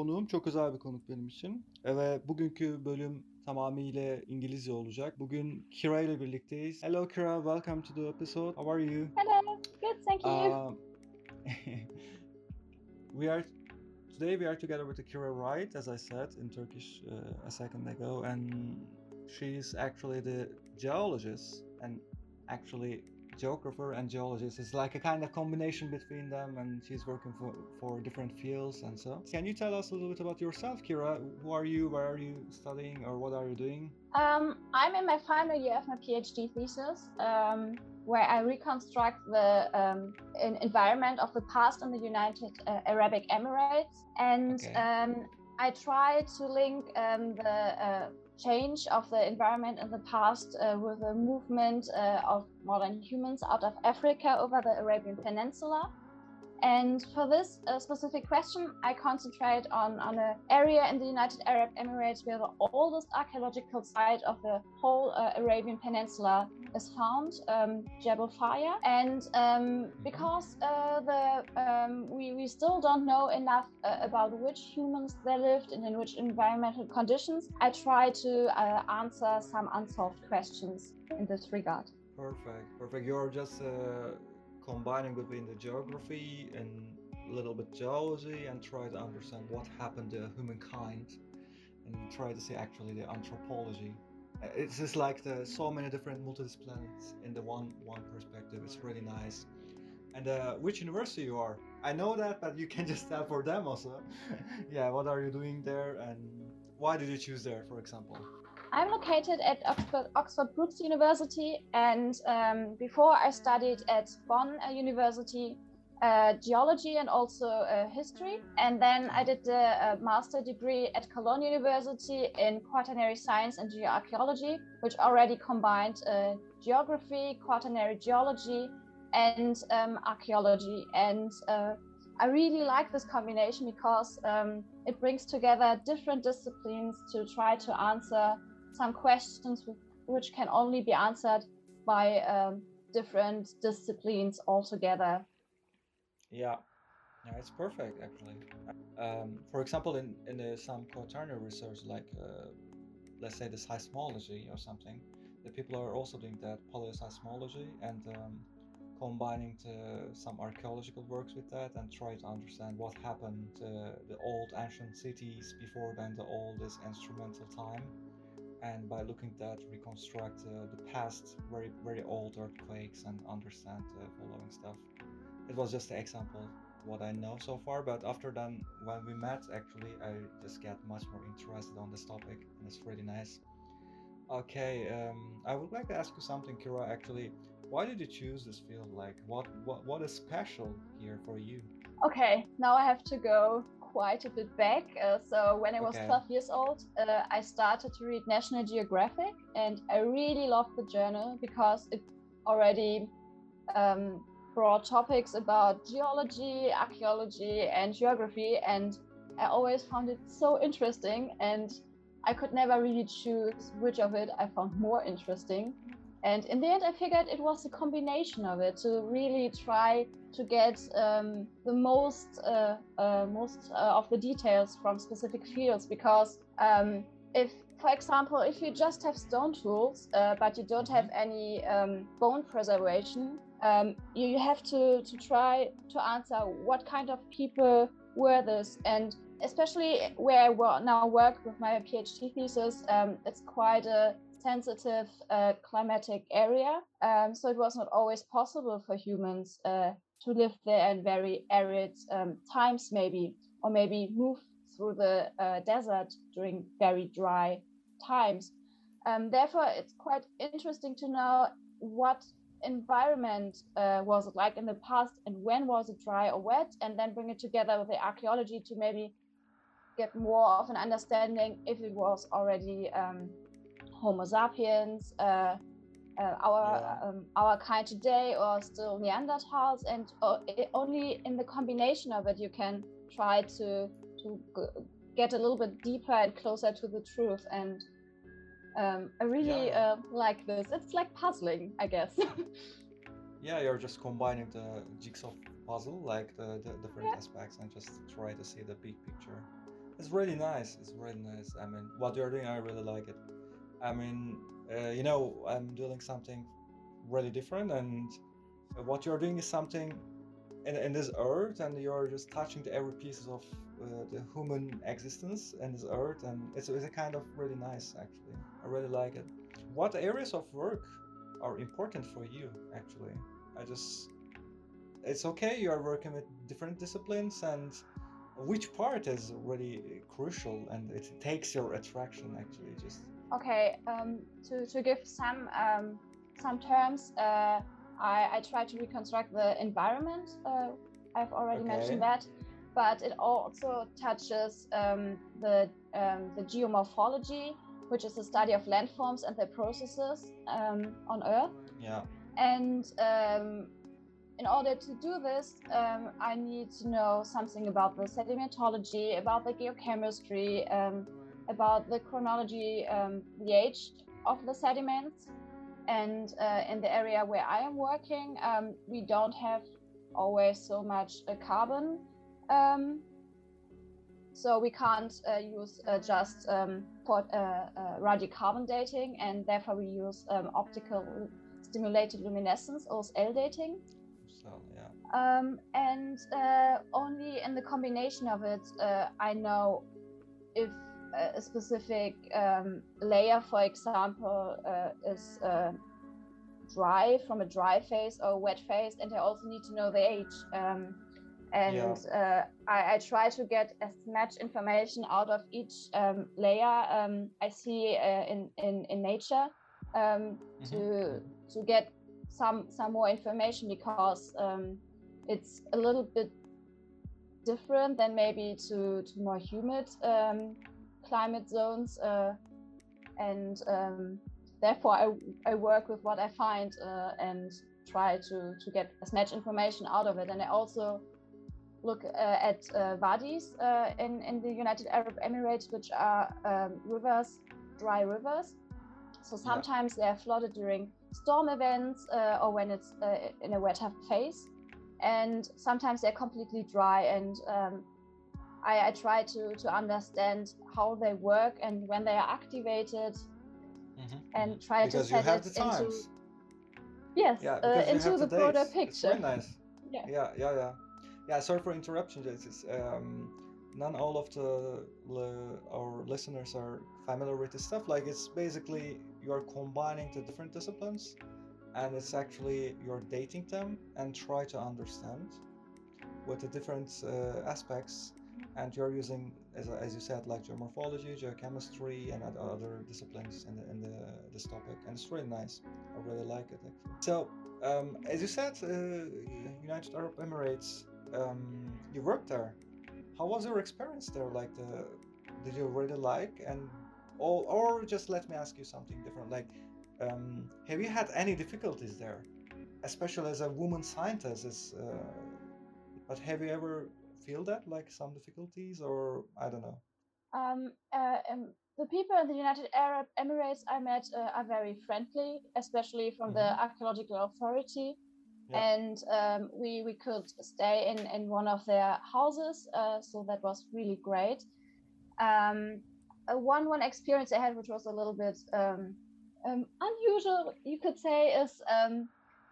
konuğum çok özel bir konuk benim için. Ee, Ve bugünkü bölüm tamamıyla İngilizce olacak. Bugün Kira ile birlikteyiz. Hello Kira, welcome to the episode. How are you? Hello. Good, thank you. Um, we are today we are together with Kira Wright, as I said in Turkish uh, a second ago, and she's actually the geologist and actually geographer and geologist. It's like a kind of combination between them, and she's working for for different fields and so. Can you tell us a little bit about yourself, Kira? Who are you? Where are you studying, or what are you doing? Um, I'm in my final year of my PhD thesis, um, where I reconstruct the um, en- environment of the past in the United uh, Arabic Emirates, and Okay. um, I try to link um, the uh, change of the environment in the past uh, with the movement uh, of modern humans out of Africa over the Arabian Peninsula. And for this uh, specific question, I concentrate on, on an area in the United Arab Emirates where the oldest archaeological site of the whole uh, Arabian Peninsula is found, um, Jebel Faya. And um, because uh, the um, we, we still don't know enough uh, about which humans they lived and in which environmental conditions, I try to uh, answer some unsolved questions in this regard. Perfect, perfect. You're just uh, combining between the geography and a little bit geology and try to understand what happened to humankind and try to see actually the anthropology. Uh, It's just like the so many different multidisciplines in the one one perspective. It's really nice. And uh, which university you are? I know that, but you can just tell for them also. yeah, what are you doing there and why did you choose there, for example? I'm located at Oxford, Oxford Brookes University, and um, before I studied at Bonn uh, University uh, geology and also uh, history. And then I did the uh, master degree at Cologne University in quaternary science and geoarchaeology, which already combined uh, geography, quaternary geology, and um, archaeology. And uh, I really like this combination because um, it brings together different disciplines to try to answer some questions which can only be answered by um, different disciplines altogether. Yeah, yeah, it's perfect actually. Um, for example, in in the, some quaternary research, like uh, let's say the seismology or something, the people are also doing that paleoseismology and um, combining some archaeological works with that and try to understand what happened the old ancient cities before then, the oldest instrumental time. And by looking at that, reconstruct uh, the past, very very old earthquakes, and understand the following stuff it was just an example what I know so far. But after then, when we met, actually, I just get much more interested on this topic, and it's really nice. Okay, um, I would like to ask you something, Kira. Actually, why did you choose this field? Like, what what what is special here for you? Okay, now I have to go quite a bit back. Uh, so when I was Okay. 12 years old, uh, I started to read National Geographic, and I really loved the journal because it already um, brought topics about geology, archaeology, and geography, and I always found it so interesting, and I could never really choose which of it I found more interesting. And in the end, I figured it was a combination of it to really try to get um, the most uh, uh, most uh, of the details from specific fields. Because um, if, for example, if you just have stone tools uh, but you don't have any um, bone preservation, um, you, you have to to try to answer what kind of people were this and especially where I now work with my PhD thesis, um, it's quite a sensitive uh, climatic area. Um, so it was not always possible for humans uh, to live there in very arid um, times, maybe, or maybe move through the uh, desert during very dry times. Um, therefore, it's quite interesting to know what environment uh, was it like in the past and when was it dry or wet, and then bring it together with the archaeology to maybe get more of an understanding if it was already um, Homo sapiens, uh, uh, our Yeah. um, our kind today, or still Neanderthals, and uh, only in the combination of it you can try to to g- get a little bit deeper and closer to the truth. And um, I really Yeah. uh, like this. It's like puzzling, I guess. Yeah, you're just combining the jigsaw puzzle, like the, the different Yeah. aspects, and just try to see the big picture. It's really nice. It's really nice. I mean, what you're doing, I really like it. I mean, uh, you know, I'm doing something really different, and what you're doing is something in, in this earth, and you're just touching the every pieces of uh, the human existence in this earth, and it's, it's a kind of really nice, actually. I really like it. What areas of work are important for you, actually? I just, it's okay. You are working with different disciplines, and which part is really crucial, and it takes your attraction, actually. Just Okay, um, to, to give some um, some terms, uh, I, I try to reconstruct the environment. Uh, I've already Okay. mentioned that, but it also touches um, the um, the geomorphology, which is the study of landforms and their processes um, on Earth. yeah, And um, in order to do this, um, I need to know something about the sedimentology, about the geochemistry, um, about the chronology, um, the age of the sediments. And uh, in the area where I am working, um, we don't have always so much uh, carbon. Um, so we can't uh, use uh, just um, for, uh, uh, radiocarbon dating, and therefore we use um, optical stimulated luminescence, OSL dating. so yeah, Um, and uh, only in the combination of it, uh, I know if a specific um, layer, for example, uh, is uh, dry from a dry phase or wet phase, and I also need to know the age. Um, and uh, I, I try to get as much information out of each um, layer um, I see uh, in, in in nature um, to Mhm. to get some some more information because um, it's a little bit different than maybe to, to more humid um, climate zones uh, and um, therefore I, I work with what I find uh, and try to, to get as much information out of it. And I also look uh, at uh, wadis uh, in, in the United Arab Emirates which are um, rivers dry rivers. So Yeah. sometimes they are flooded during storm events uh, or when it's uh, in a wetter phase. And sometimes they're completely dry and um, I, I try to, to understand how they work and when they are activated Mhm, and mhm. try because to you set it the into yes Yeah, uh, into the the broader dates. It's picture very nice. Yeah. Yeah, yeah, yeah. Yeah, sorry for interruption. This is um, none all of the li- our listeners are familiar with this stuff. Like it's basically you are combining the different disciplines, and it's actually you're dating them and try to understand what the different uh, aspects, and you're using as, as you said like geomorphology, geochemistry, and other disciplines in the in the this topic, and it's really nice. I really like it. So um, as you said, uh, United Arab Emirates, um, you worked there. How was your experience there? Like, the, did you really like and or, or just let me ask you something different. Like, um, have you had any difficulties there, especially as a woman scientist? Is, uh, but have you ever feel that like some difficulties or I don't know? um, uh, um, the people in the United Arab Emirates I met uh, are very friendly, especially from the Mhm. archaeological authority. Yeah. And um, we we could stay in in one of their houses, uh, so that was really great. Um, one one experience I had, which was a little bit um, um, unusual, you could say, is um,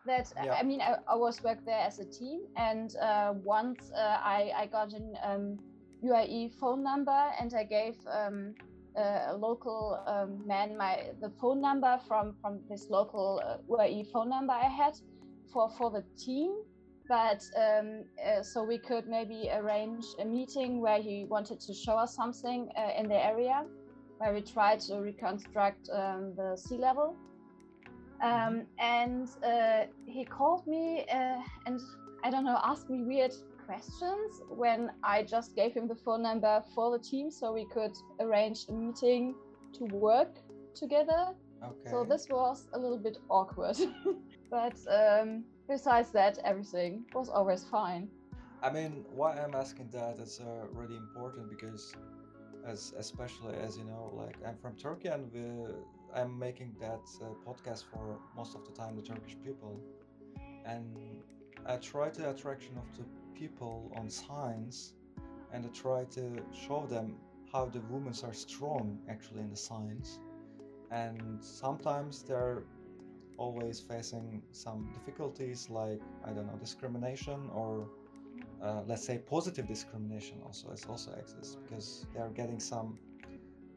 that Yeah. I mean I, I was worked there as a team, and uh, once uh, I I got an um, UAE phone number, and I gave um, a, a local um, man my the phone number from from this local uh, UAE phone number I had for for the team but um, uh, so we could maybe arrange a meeting where he wanted to show us something uh, in the area where we tried to reconstruct um, the sea level um, and uh, he called me uh, and i don't know asked me weird questions when i just gave him the phone number for the team so we could arrange a meeting to work together Okay. so this was a little bit awkward. but um, besides that, everything was always fine. I mean, why I'm asking that is uh, really important because, as especially as you know, like I'm from Turkey and we, I'm making that uh, podcast for most of the time the Turkish people, and I try to attraction of the people on science, and I try to show them how the women are strong actually in the science, and sometimes they're always facing some difficulties like I don't know discrimination or uh, let's say positive discrimination also is also exists because they are getting some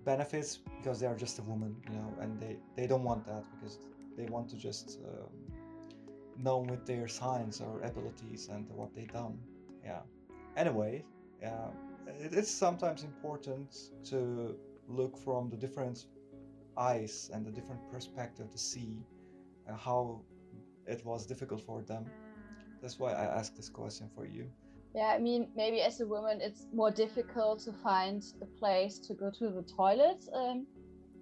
benefits because they are just a woman you know and they they don't want that because they want to just um, know with their science or abilities and what they done. Yeah. Anyway it, it's sometimes important to look from the different eyes and the different perspective to see uh, how it was difficult for them. That's why i asked this question for you yeah, I mean, maybe as a woman, it's more difficult to find a place to go to the toilet um,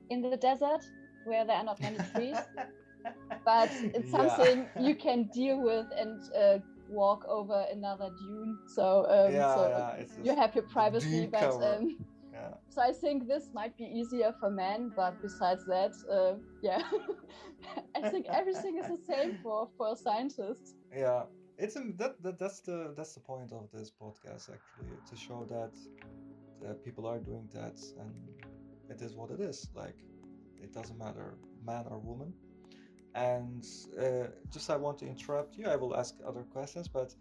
in the desert where there are not many trees. but it's something yeah. you can deal with and uh, walk over another dune. So, um, yeah, so yeah, you have your privacy. But um, yeah. so I think this might be easier for men. But besides that, uh, yeah, I think everything is the same for for scientists. Yeah, it's a, that, that that's the that's the point of this podcast actually to show that that people are doing that and it is what it is. Like it doesn't matter man or woman. And uh, just i want to interrupt you. I will ask other questions but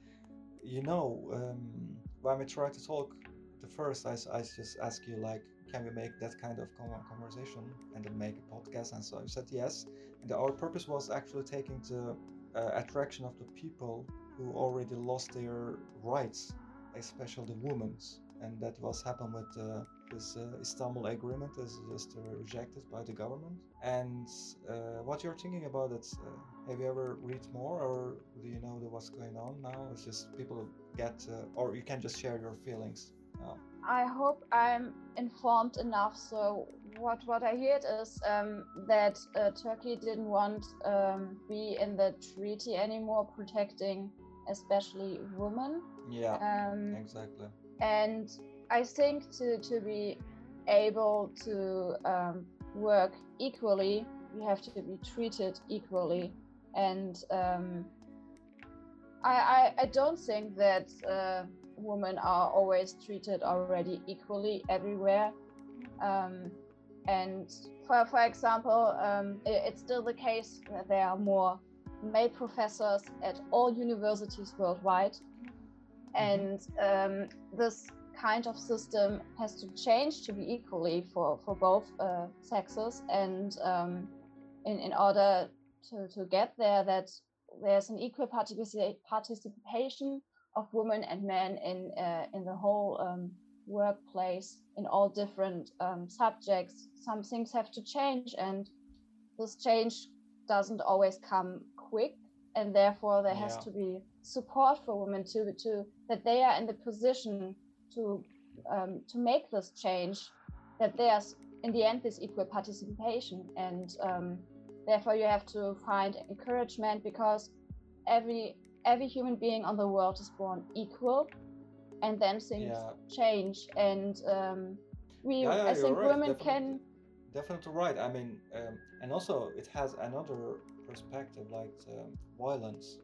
you know um, when we try to talk the first I, I just ask you like can we make that kind of conversation and then make a podcast? And so you said yes. And our purpose was actually taking the uh, attraction of the people who already lost their rights, especially the women's. And that was happened with uh, this uh, Istanbul Agreement is just uh, rejected by the government. And uh, what you're thinking about it? Uh, have you ever read more, or do you know what's going on now? It's just people get, uh, or you can just share your feelings. I hope I'm informed enough. So what what I heard is um, that Turkey didn't want um, be in the treaty anymore, protecting especially women. Yeah, um, exactly. And I think to to be able to um, work equally, you have to be treated equally. And um, I, I, I don't think that uh, women are always treated already equally everywhere. Um, and for, for example, um, it, it's still the case that there are more male professors at all universities worldwide. Mm-hmm. And um, this kind of system has to change to be equally for, for both uh, sexes. And um, in, in order to, to get there, that there's an equal participation of women and men in, uh, in the whole um, workplace in all different um, subjects. Some things have to change, and this change doesn't always come quick and therefore there has to be support for women to to that they are in the position to um, to make this change that there's in the end this equal participation and um, therefore you have to find encouragement because every every human being on the world is born equal and then things yeah. change and um, we yeah, i think right. women definitely, can definitely right i mean um, and also it has another perspective like um, violence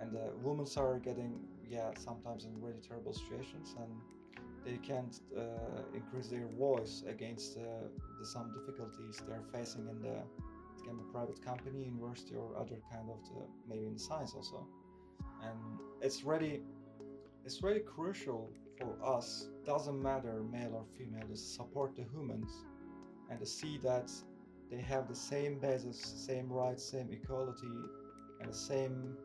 and the women are getting yeah sometimes in really terrible situations and they can't uh, increase their voice against uh, the, some difficulties they're facing in the it can be private company university or other kind of the, maybe in science also. And it's really it's really crucial for us doesn't matter male or female to support the humans and to see that they have the same basis, same rights, same equality, and the same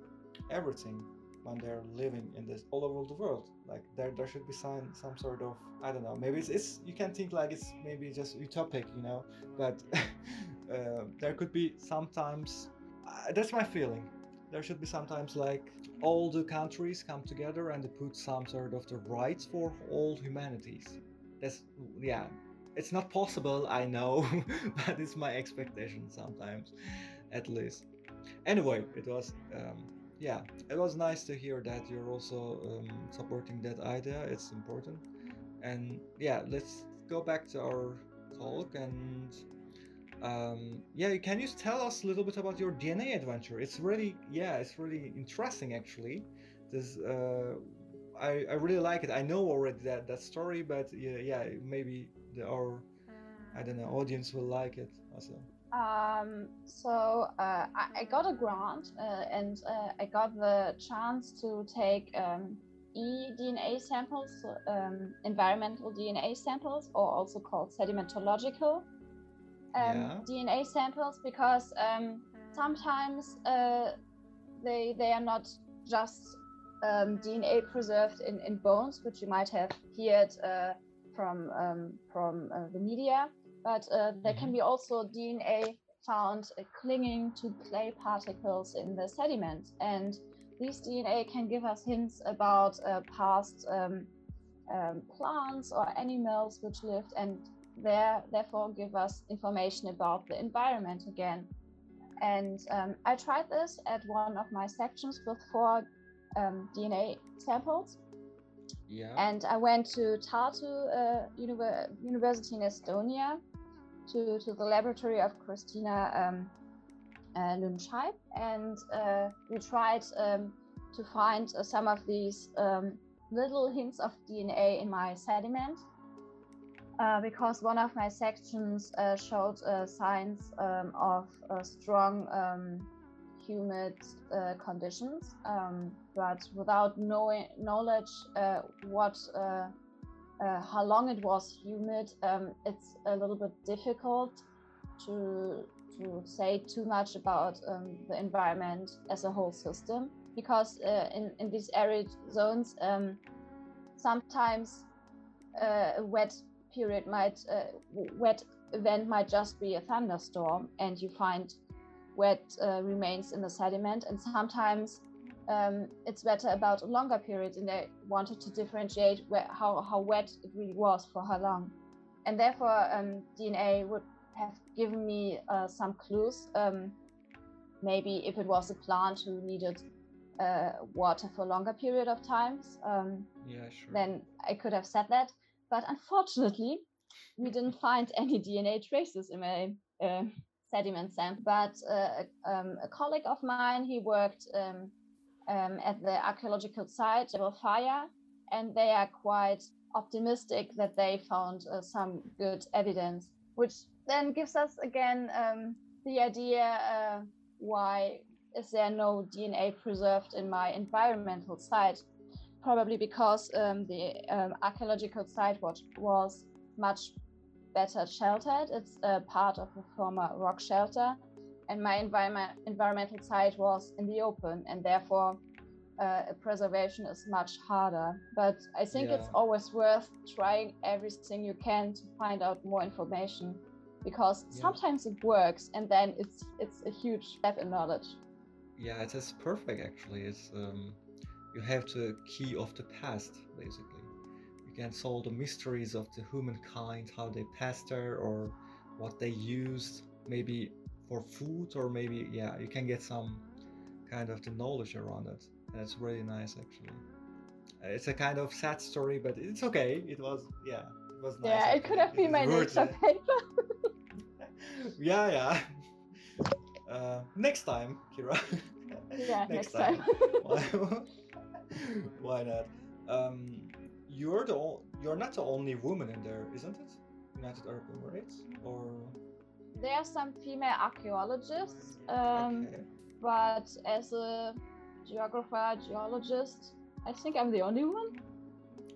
everything when they're living in this all over the world. Like there, there should be some some sort of I don't know. Maybe it's, it's you can think like it's maybe just utopic, you know. But uh, there could be sometimes. Uh, that's my feeling. There should be sometimes like all the countries come together and they put some sort of the rights for all humanities. That's yeah it's not possible i know but it's my expectation sometimes at least anyway it was um, yeah it was nice to hear that you're also um, supporting that idea it's important and yeah let's go back to our talk and um, yeah, can you tell us a little bit about your DNA adventure? It's really, yeah, it's really interesting actually. This, uh, I, I really like it. I know already that that story, but yeah, yeah maybe the, our, I don't know, audience will like it also. Um, so uh, I, I, got a grant uh, and uh, I got the chance to take um, eDNA samples, um, environmental DNA samples, or also called sedimentological um, yeah. DNA samples, because um, sometimes uh, they they are not just um, DNA preserved in, in bones, which you might have heard uh, from um, from uh, the media, but uh, there mm-hmm. can be also DNA found uh, clinging to clay particles in the sediment, and these DNA can give us hints about uh, past um, um, plants or animals which lived, and there therefore give us information about the environment again. And um, I tried this at one of my sections with four um, DNA samples. Yeah. And I went to Tartu uh, University in Estonia to, to the laboratory of Christina um, uh, and uh, we tried um, to find uh, some of these um, little hints of DNA in my sediment. Uh, because one of my sections uh, showed signs um, of strong um, humid uh, conditions, um, but without knowing knowledge uh, what uh, uh, how long it was humid, um, it's a little bit difficult to to say too much about um, the environment as a whole system because uh, in in these arid zones um, sometimes a wet period might wet event might just be a thunderstorm and you find wet uh, remains in the sediment, and sometimes um, it's better about a longer period, and they wanted to differentiate where, how, how wet it really was for how long. And therefore, um, DNA would have given me uh, some clues. Um, maybe if it was a plant who needed uh, water for a longer period of times, um, yeah, sure. then I could have said that. But unfortunately, we didn't find any DNA traces in my uh, sediment sample. But uh, um, a colleague of mine, he worked um, um, at the archaeological site of Faya, and they are quite optimistic that they found uh, some good evidence, which then gives us again um, the idea uh, why is there no DNA preserved in my environmental site? Probably because um, the um, archaeological site was, was much better sheltered. It's a part of a former rock shelter, and my environment, environmental site was in the open, and therefore uh, preservation is much harder. But I think yeah. it's always worth trying everything you can to find out more information, because yeah. sometimes it works, and then it's it's a huge step in knowledge. Yeah, it is perfect. Actually, it's um, you have to key of the past, basically can solve the mysteries of the humankind, how they there, or what they used, maybe for food, or maybe yeah, you can get some kind of the knowledge around it. And it's really nice actually. It's a kind of sad story, but it's okay. It was yeah, it was nice. Yeah, it could have been my nature paper. yeah, yeah. Uh, next time, Kira. yeah, next, next time. time. why, why not? Um, you're the you're not the only woman in there, isn't it? United Arab Emirates, or there are some female archaeologists, um, okay. but as a geographer, geologist, I think I'm the only one.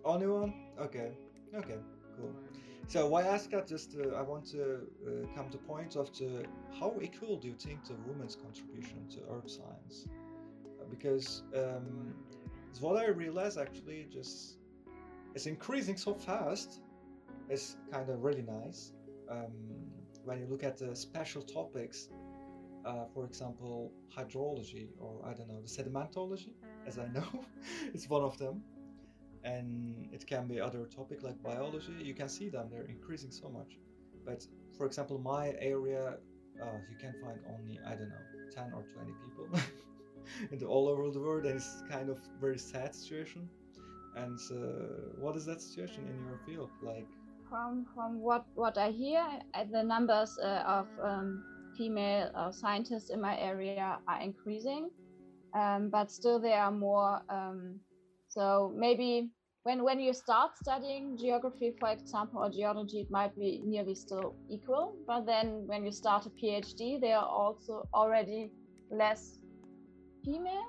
Only one? Okay, okay, cool. So why ask that? Just uh, I want to uh, come to point of the how equal do you think the woman's contribution to earth science? Because um, it's what I realized actually just it's increasing so fast. It's kind of really nice. Um, when you look at the special topics, uh, for example, hydrology or I don't know, the sedimentology, as I know, it's one of them. And it can be other topic like biology. You can see them; they're increasing so much. But for example, my area, uh, you can find only I don't know, ten or twenty people, in the, all over the world, and it's kind of very sad situation. And uh, what is that situation in your field? Like, from from what what I hear, uh, the numbers uh, of um, female uh, scientists in my area are increasing, um, but still there are more. Um, so maybe when when you start studying geography, for example, or geology, it might be nearly still equal. But then when you start a PhD, there are also already less female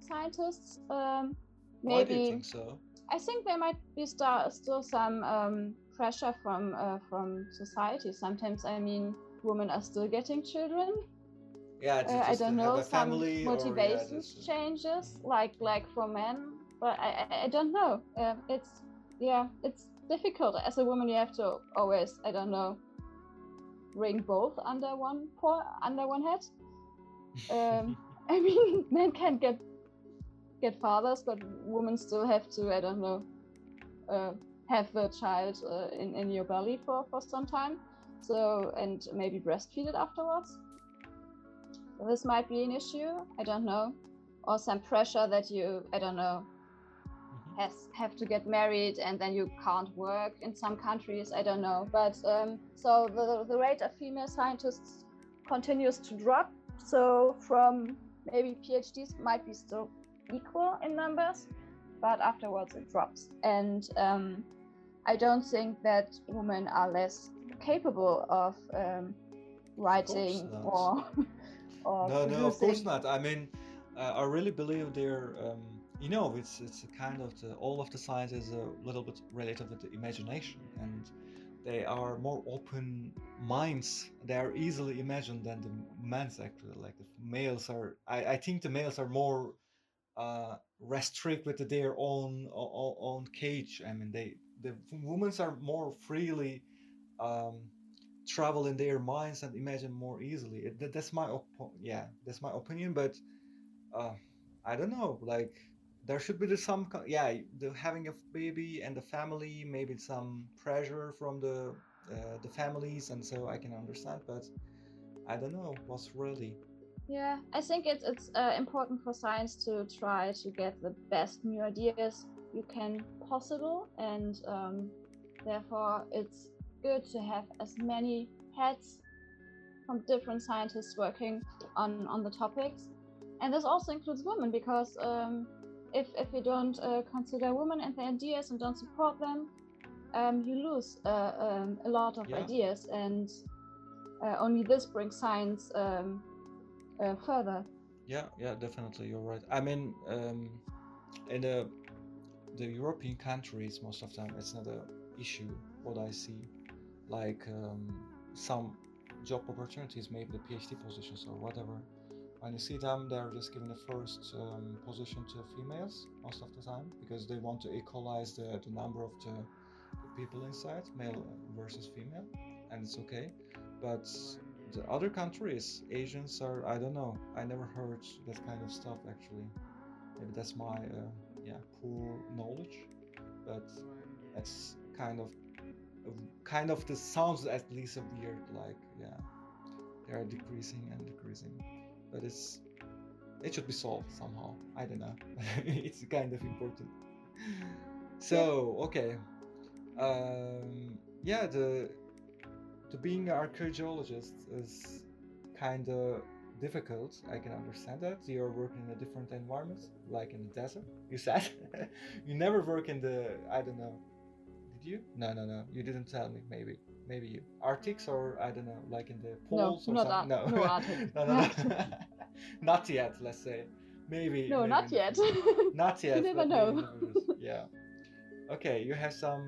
scientists. Um, Why do you maybe think so? I think there might be still some um, pressure from uh, from society. Sometimes, I mean, women are still getting children. Yeah, Uh, I don't know some family or yeah, motivations changes, like like for men. But I I, I don't know. Uh, it's yeah, it's difficult as a woman. You have to always I don't know bring both under one for under one head. Um, I mean, men can get get fathers, but women still have to. I don't know. Uh, have the child uh, in in your belly for for some time, so and maybe breastfeed it afterwards. So this might be an issue. I don't know, or some pressure that you I don't know Mhm. has have to get married and then you can't work in some countries. I don't know, but um, so the the rate of female scientists continues to drop. So from maybe PhDs might be still equal in numbers, but afterwards it drops. And um, I don't think that women are less capable of um, writing not. or or No, no, of course not. I mean, uh, I really believe they're, um, you know, it's it's a kind of the, all of the science is a little bit related with the imagination, and they are more open minds. They are easily imagined than the men's actually. Like the males are, I, I think the males are more uh, restrict with their own own cage. I mean, they the women are more freely um, travel in their minds and imagine more easily. That's my op- yeah, that's my opinion. But uh, I don't know. Like there should be some yeah, the having a baby and the family, maybe some pressure from the uh, the families, and so I can understand. But I don't know what's really Yeah, I think it's it's uh, important for science to try to get the best new ideas you can possible, and um, therefore it's good to have as many heads from different scientists working on on the topics, and this also includes women because um, if if you don't uh, consider women and their ideas and don't support them, um, you lose uh, um, a lot of Yeah. ideas, and uh, only this brings science. Um, uh, further. Yeah, yeah, definitely. You're right. I mean, um, in the the European countries, most of them, it's not an issue. What I see, like um, some job opportunities, maybe the PhD positions or whatever. When you see them, they're just giving the first um, position to females most of the time because they want to equalize the, the number of the, the people inside, male versus female, and it's okay. But the other countries, Asians are, I don't know. I never heard that kind of stuff actually. Maybe that's my, uh, yeah, poor knowledge. But it's kind of, kind of the sounds at least weird. Like, yeah, they are decreasing and decreasing. But it's, it should be solved somehow. I don't know. it's kind of important. So okay, um, yeah, the to being an archaeologist is kind of difficult. I can understand that. You're working in a different environment, like in the desert. You said you never work in the. I don't know. Did you? No, no, no. You didn't tell me. Maybe, maybe you Arctics or I don't know, like in the No, poles or not something. No, no Arctic. no, no, no. not yet. Let's say maybe. no, maybe not in yet. Not yet. You never know. in the future. Yeah. Okay, you have some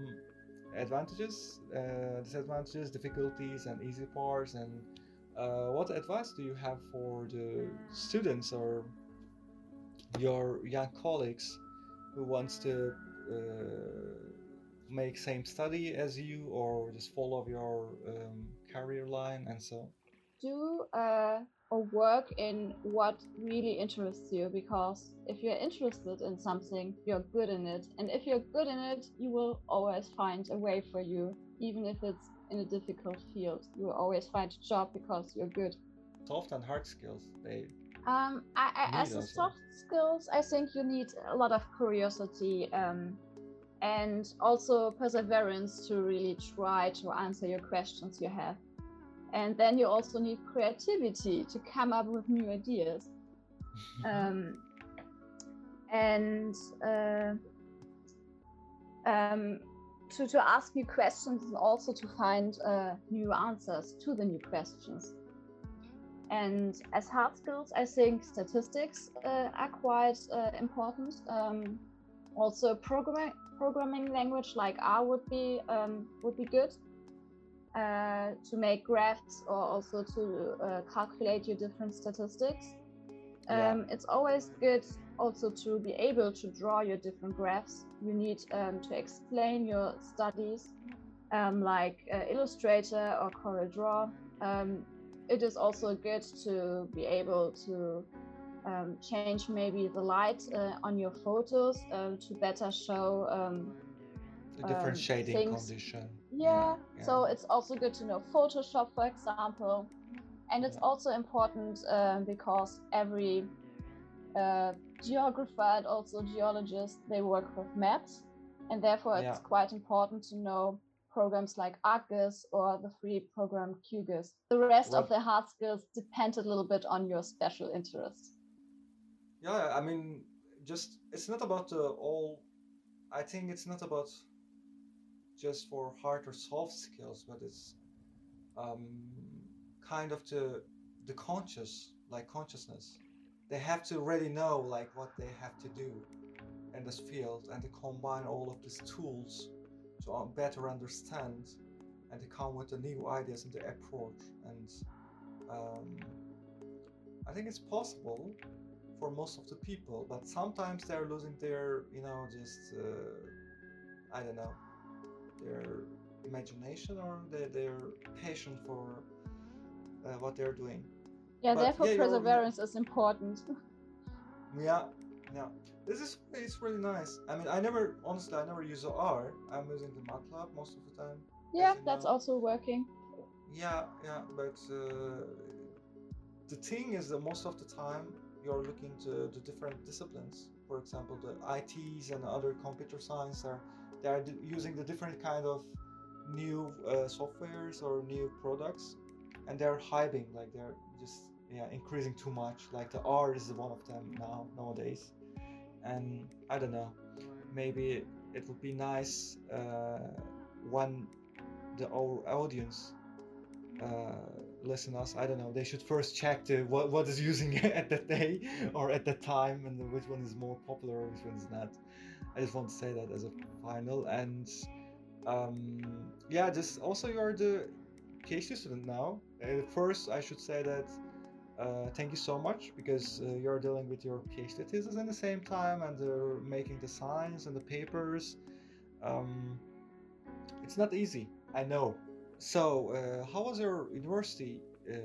advantages, uh, disadvantages, difficulties, and easy parts. And uh, what advice do you have for the students or your young colleagues who wants to uh, make same study as you or just follow your um, career line and so? Do uh, or work in what really interests you because if you're interested in something, you're good in it. And if you're good in it, you will always find a way for you, even if it's in a difficult field. You will always find a job because you're good. Soft and hard skills. They Um, I, I, as a soft skills, I think you need a lot of curiosity um, and also perseverance to really try to answer your questions you have. And then you also need creativity to come up with new ideas. um, and uh, um, to, to ask new questions and also to find uh, new answers to the new questions. And as hard skills, I think statistics uh, are quite uh, important. Um, also, programming programming language like R would be um, would be good uh, to make graphs or also to uh, calculate your different statistics. Um, yeah. It's always good also to be able to draw your different graphs. You need um, to explain your studies um, like uh, Illustrator or CorelDRAW. Um, it is also good to be able to um, change maybe the light uh, on your photos uh, to better show um, the different shading things. condition. Yeah. Yeah, yeah. so it's also good to know Photoshop, for example. And it's also important uh, because every uh, geographer and also geologist they work with maps, and therefore it's quite important to know programs like ArcGIS or the free program QGIS. The rest of the hard skills depend a little bit on your special interest. Yeah, I mean, just it's not about uh, all. I think it's not about just for hard or soft skills, but it's um, kind of the the conscious, like consciousness. They have to already know like what they have to do in this field, and to combine all of these tools to better understand and to come with the new ideas and the approach. And um, I think it's possible for most of the people, but sometimes they're losing their, you know, just uh, I don't know, their imagination or their, their passion for uh, what they're doing. Yeah, but, therefore yeah, perseverance is important. yeah, yeah. This is it's really nice. I mean, I never honestly I never use the R. I'm using the MATLAB most of the time. Yeah, that's know. also working. Yeah, yeah, but uh, the thing is that most of the time you're looking to the different disciplines. For example, the ITs and other computer science are they are using the different kind of new uh, softwares or new products, and they're hyping like they're just yeah increasing too much. Like the R is one of them now nowadays and I don't know, maybe it would be nice uh, when the our audience uh, listen us. I don't know. They should first check the what what is using at that day or at that time, and which one is more popular or which one is not. I just want to say that as a final, and um, yeah, just also you're the PhD student now. Uh, first, I should say that uh, thank you so much because uh, you're dealing with your PhD thesis at the same time and uh, making the science and the papers. Um, it's not easy, I know. So, uh, how was your university uh,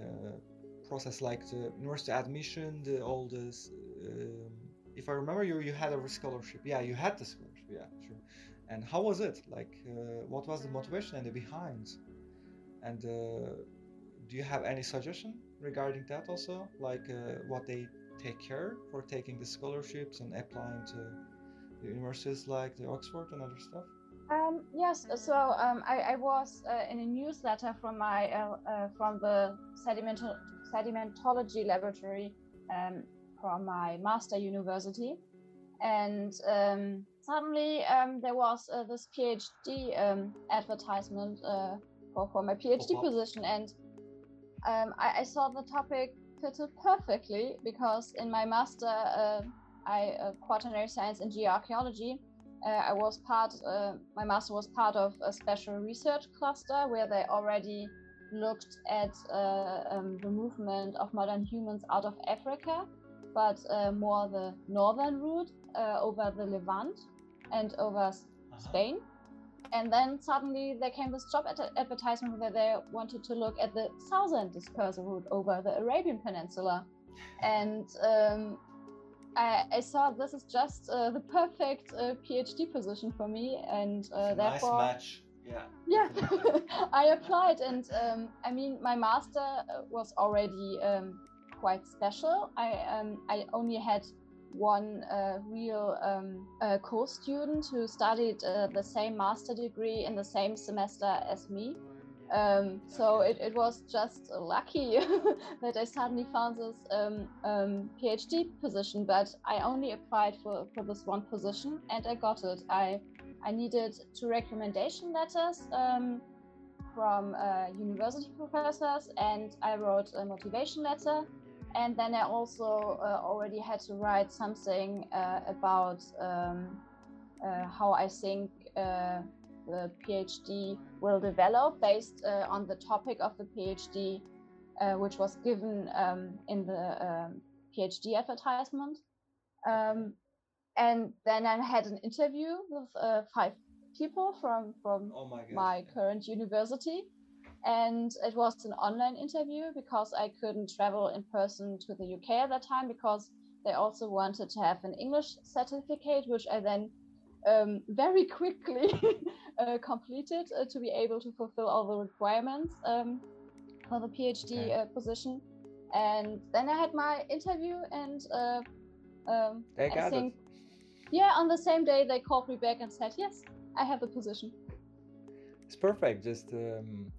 process like? The university admission, the all this. Um, if I remember, you you had a scholarship. Yeah, you had the scholarship. Yeah, sure. And how was it? Like, uh, what was the motivation and the behind? And do you have any suggestion? regarding that also, like uh, what they take care for taking the scholarships and applying to the universities like the Oxford and other stuff? Um, yes, so um, I, I, was uh, in a newsletter from my uh, uh from the sediment- sedimentology laboratory um, from my master university, and um, suddenly um, there was uh, this PhD um, advertisement uh, for, for my PhD oh, position, and um, I, I, saw the topic fitted perfectly because in my master, uh, I uh, quaternary science and geoarchaeology. Uh, I was part. Uh, my master was part of a special research cluster where they already looked at uh, um, the movement of modern humans out of Africa, but uh, more the northern route over the Levant and over uh-huh. Spain and then suddenly there came this job ad- advertisement where they wanted to look at the southern dispersal route over the Arabian Peninsula. And um, I, I, saw this is just uh, the perfect uh, PhD position for me, and uh, therefore. Nice match. Yeah. Yeah, I applied, and um, I mean, my master was already um, quite special. I um, I only had one uh, real um, uh, co-student who studied uh, the same master degree in the same semester as me. Um, so it, it was just lucky that I suddenly found this um, um, PhD position, but I only applied for, for this one position and I got it. I, I needed two recommendation letters um, from uh, university professors and I wrote a motivation letter. And then I also uh, already had to write something uh, about um, uh, how I think uh, the PhD will develop based uh, on the topic of the PhD, uh, which was given um, in the um, PhD advertisement. Um, and then I had an interview with uh, five people from from Oh my my current university, and it was an online interview because I couldn't travel in person to the UK at that time because they also wanted to have an English certificate, which I then um, very quickly uh, completed uh, to be able to fulfill all the requirements um, for the PhD Okay. uh, position. And then I had my interview, and uh, um, They I got think, it. yeah, on the same day they called me back and said, yes, I have the position. It's perfect. Just um,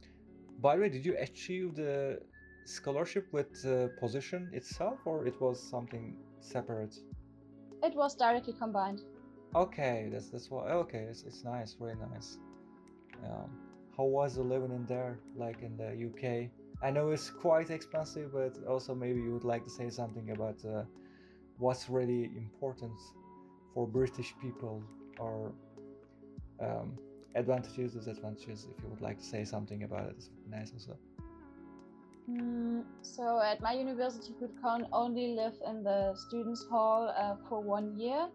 by the way, did you achieve the scholarship with the position itself, or it was something separate? It was directly combined. Okay, that's that's why. Okay, it's it's nice, very nice. Um, how was the living in there, like in the UK? I know it's quite expensive, but also maybe you would like to say something about uh, what's really important for British people, or um, advantages, disadvantages. If you would like to say something about it, it's nice also. Mm, so at my university, you could only live in the students' hall uh, for one year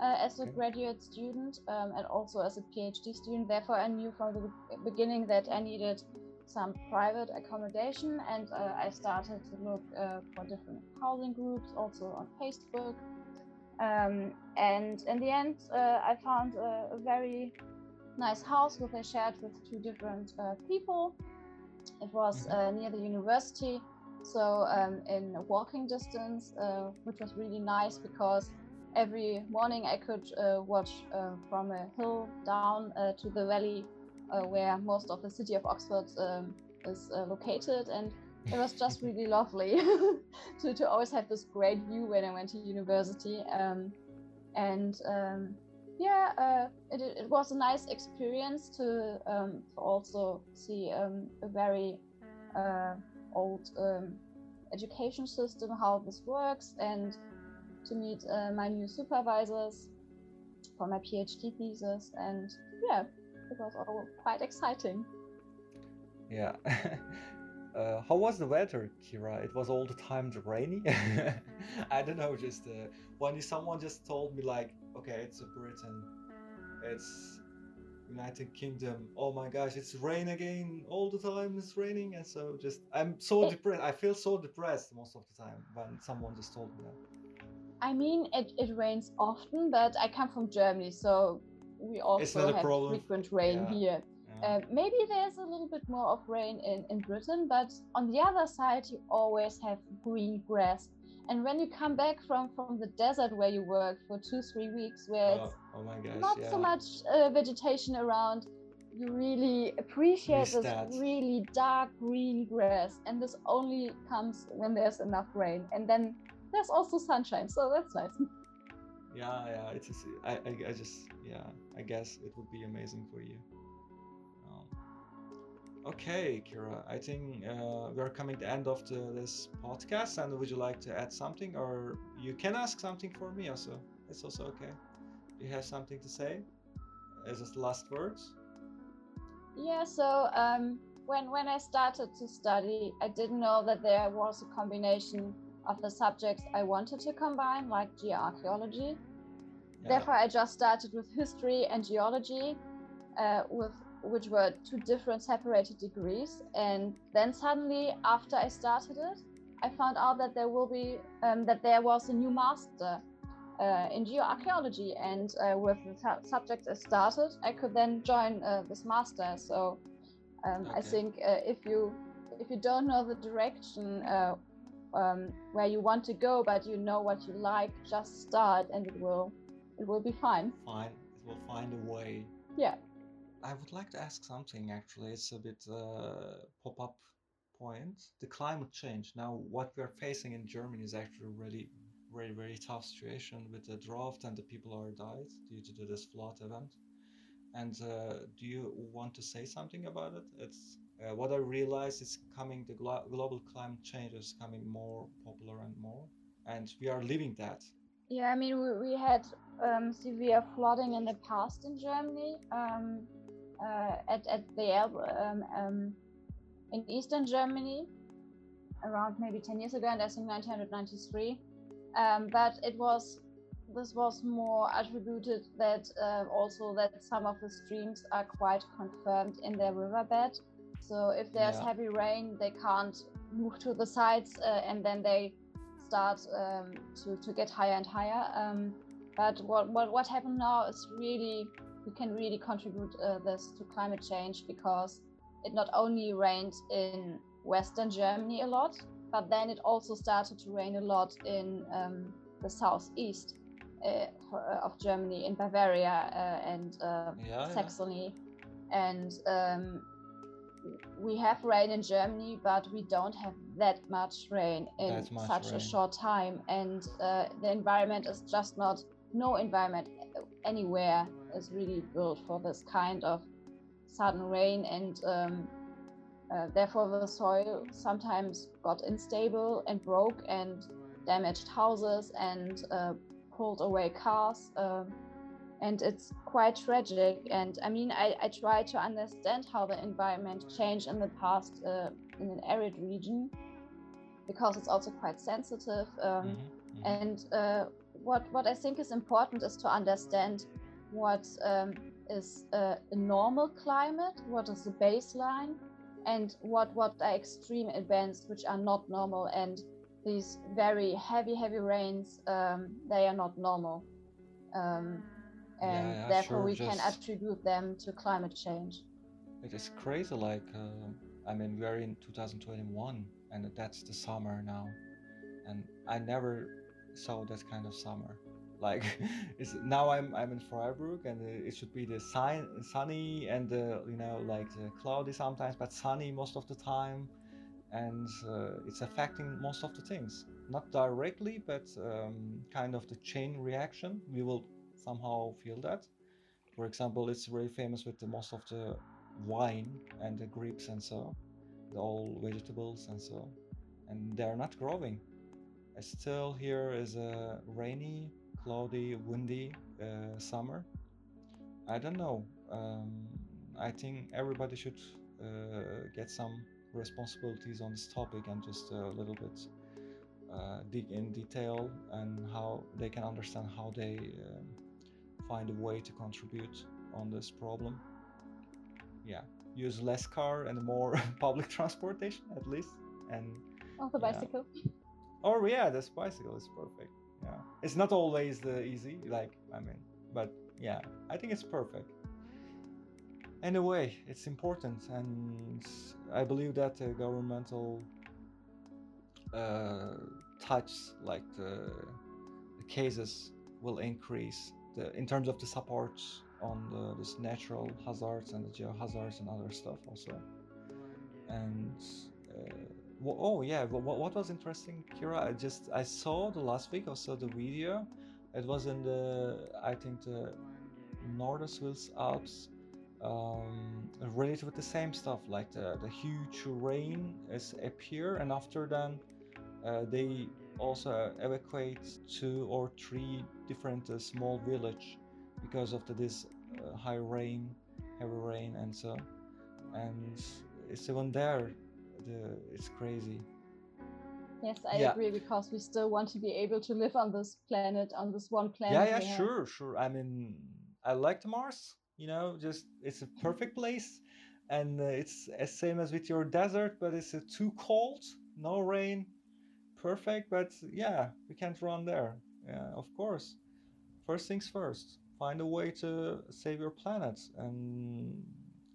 uh, as a Okay. graduate student um, and also as a PhD student. Therefore, I knew from the beginning that I needed some private accommodation, and uh, I started to look uh, for different housing groups, also on Facebook. Um, and in the end, uh, I found a, a very nice house which I shared with two different uh, people. It was Mhm. uh, near the university, so um, in walking distance, uh, which was really nice because every morning I could uh, watch uh, from a hill down uh, to the valley uh, where most of the city of Oxford um, is uh, located, and it was just really lovely to, to always have this great view when I went to university. Um, and um, yeah, uh, it, it was a nice experience to, um, to also see um, a very uh, old um, education system, how this works, and to meet uh, my new supervisors for my PhD thesis. And yeah, it was all quite exciting. Yeah. Uh, how was the weather, Kira? It was all the time rainy. I don't know. Just uh, when someone just told me like, okay, it's a Britain, it's United Kingdom. Oh my gosh, it's rain again all the time. It's raining, and so just I'm so It- depressed. I feel so depressed most of the time when someone just told me that. I mean, it, it rains often, but I come from Germany, so we also have problem. frequent rain Yeah. here. Yeah. Uh, maybe there's a little bit more of rain in, in Britain, but on the other side, you always have green grass. And when you come back from, from the desert where you work for two, three weeks, where oh, it's oh my gosh, not yeah. so much uh, vegetation around, you really appreciate this that. really dark green grass. And this only comes when there's enough rain. And then there's also sunshine, so that's nice. Yeah, yeah. It's just, I, I, I just, yeah. I guess it would be amazing for you. Okay, Kira. I think uh, we're coming to the end of the, this podcast. And would you like to add something, or you can ask something for me also? It's also okay. You have something to say? As just last words? Yeah, so um, when when I started to study, I didn't know that there was a combination of the subjects I wanted to combine, like geoarchaeology. Yeah. Therefore, I just started with history and geology, uh, with which were two different separated degrees. And then suddenly, after I started it, I found out that there will be um, that there was a new master uh, in geoarchaeology, and uh, with the su- subject I started, I could then join uh, this master. So um, I think uh, if you if you don't know the direction uh, um, where you want to go, but you know what you like, just start and it will it will be fine. Fine, it will find a way. Yeah. I would like to ask something actually. It's a bit uh, pop up point. The climate change. Now, what we're facing in Germany is actually a really, very, very tough situation with the drought and the people are died due to this flood event. And uh, do you want to say something about it? It's uh, what I realize is coming. The glo- global climate change is coming more popular and more, and we are living that. Yeah, I mean, we, we had um, severe flooding in the past in Germany. Um, at at the Elbe, um, um, in eastern Germany, around maybe 10 years ago, and I think 1993. Um, but it was this was more attributed that uh, also that some of the streams are quite confirmed in their riverbed. So if there's Yeah. heavy rain, they can't move to the sides, uh, and then they start um, to to get higher and higher. Um, but what, what what happened now is really we can really contribute uh, this to climate change because it not only rained in western Germany a lot, but then it also started to rain a lot in um, the southeast uh, uh, of Germany, in Bavaria uh, and uh, Yeah, yeah. Saxony, and um, we have rain in Germany, but we don't have that much rain in much such rain. a short time, and uh, the environment is just not no environment anywhere is really built for this kind of sudden rain and um, uh, therefore the soil sometimes got unstable and broke and damaged houses and uh, pulled away cars uh, and it's quite tragic and i mean I, I try to understand how the environment changed in the past uh, in an arid region because it's also quite sensitive um, Mhm, mhm. and uh, what what I think is important is to understand what um, is uh, a normal climate, what is the baseline, and what what are extreme events which are not normal. And these very heavy heavy rains, um, they are not normal, um, and yeah, therefore sure, we can attribute them to climate change. It is crazy. Like, uh, I mean, we're in 2021, and that's the summer now, and I never saw that kind of summer. Like, it's now I'm I'm in Freiburg, and it should be the sign, sunny and uh, you know like cloudy sometimes, but sunny most of the time, and uh, it's affecting most of the things. Not directly, but um, kind of the chain reaction. We will somehow feel that. For example, it's very famous with the most of the wine and the grapes and so, the all vegetables and so, and they're not growing. Still here is a rainy, cloudy, windy uh, summer. I don't know. Um, I think everybody should uh, get some responsibilities on this topic and just a little bit uh, dig in detail and how they can understand how they um, find a way to contribute on this problem yeah use less car and more public transportation at least and Oh, the Yeah. bicycle. or yeah this bicycle is perfect yeah. It's not always the easy like i mean but yeah i think it's perfect. Anyway it's important and i believe that the governmental uh, touch like the, the cases will increase the, in terms of the support on the, this natural hazards and the geohazards and other stuff also. And uh, wha- oh yeah wha- what, what was interesting kira i just i saw the last week i saw the video. It was in the i think the Norderswils Alps um, related with the same stuff like the, the huge rain is appear and after then uh, they also evacuate two or three different uh, small village because of the, this uh, high rain heavy rain and so. And it's even there the it's crazy Yes, I Yeah. agree because we still want to be able to live on this planet, on this one planet. yeah yeah we have. sure sure i mean i liked mars you know just it's a perfect place and uh, it's as same as with your desert but it's uh, too cold no rain perfect but yeah we can't run there yeah of course first things first find a way to save your planet and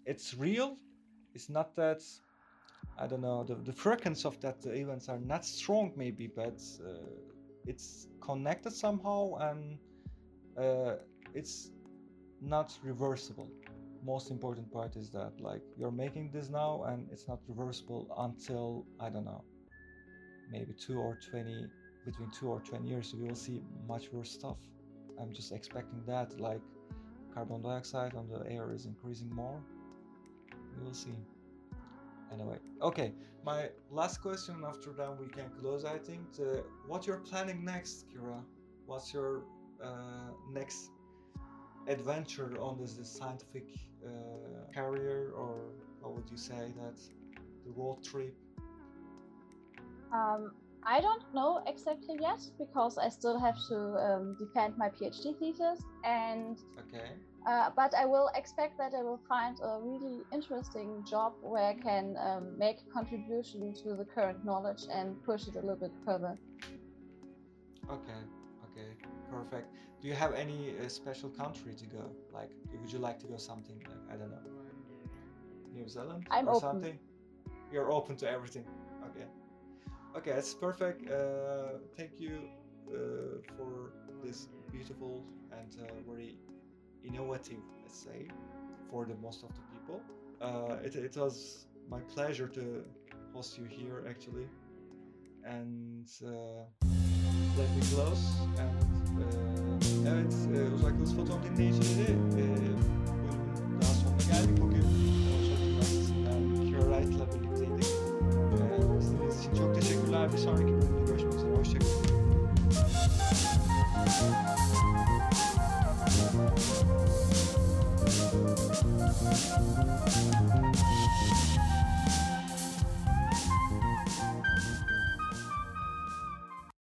it's real it's not that I don't know the, the frequency of that the events are not strong maybe, but uh, it's connected somehow and uh, it's not reversible. Most important part is that like you're making this now and it's not reversible until I don't know maybe two or twenty between two or twenty years we will see much worse stuff. I'm just expecting that like carbon dioxide on the air is increasing more. We will see anyway okay my last question after that we can close i think. Uh, what you're planning next kira? What's your uh, next adventure on this, this scientific uh, career? Or how would you say that the road trip? Um, I don't know exactly yet because I still have to um, defend my PhD thesis and okay uh, but I will expect that I will find a really interesting job where I can um, make a contribution to the current knowledge and push it a little bit further. Okay, okay, perfect. Do you have any uh, special country to go? Like, would you like to go something like I don't know, New Zealand I'm or open. something? You're open to everything. Okay, okay, that's perfect. Uh, thank you uh, for this beautiful and uh, very innovative, let's say, for the most of the people. Uh, it, it was my pleasure to host you here, actually. And uh, let me close. And uh, evet, e, uzak Yıldız Fotonları dinleyicileri e, bölümün daha sonuna geldik. Bugün Konuşalım birlikteydik. Izlediğiniz için çok teşekkürler. Bir sonraki bölümde görüşmek üzere. Hoşçakalın. Thank you.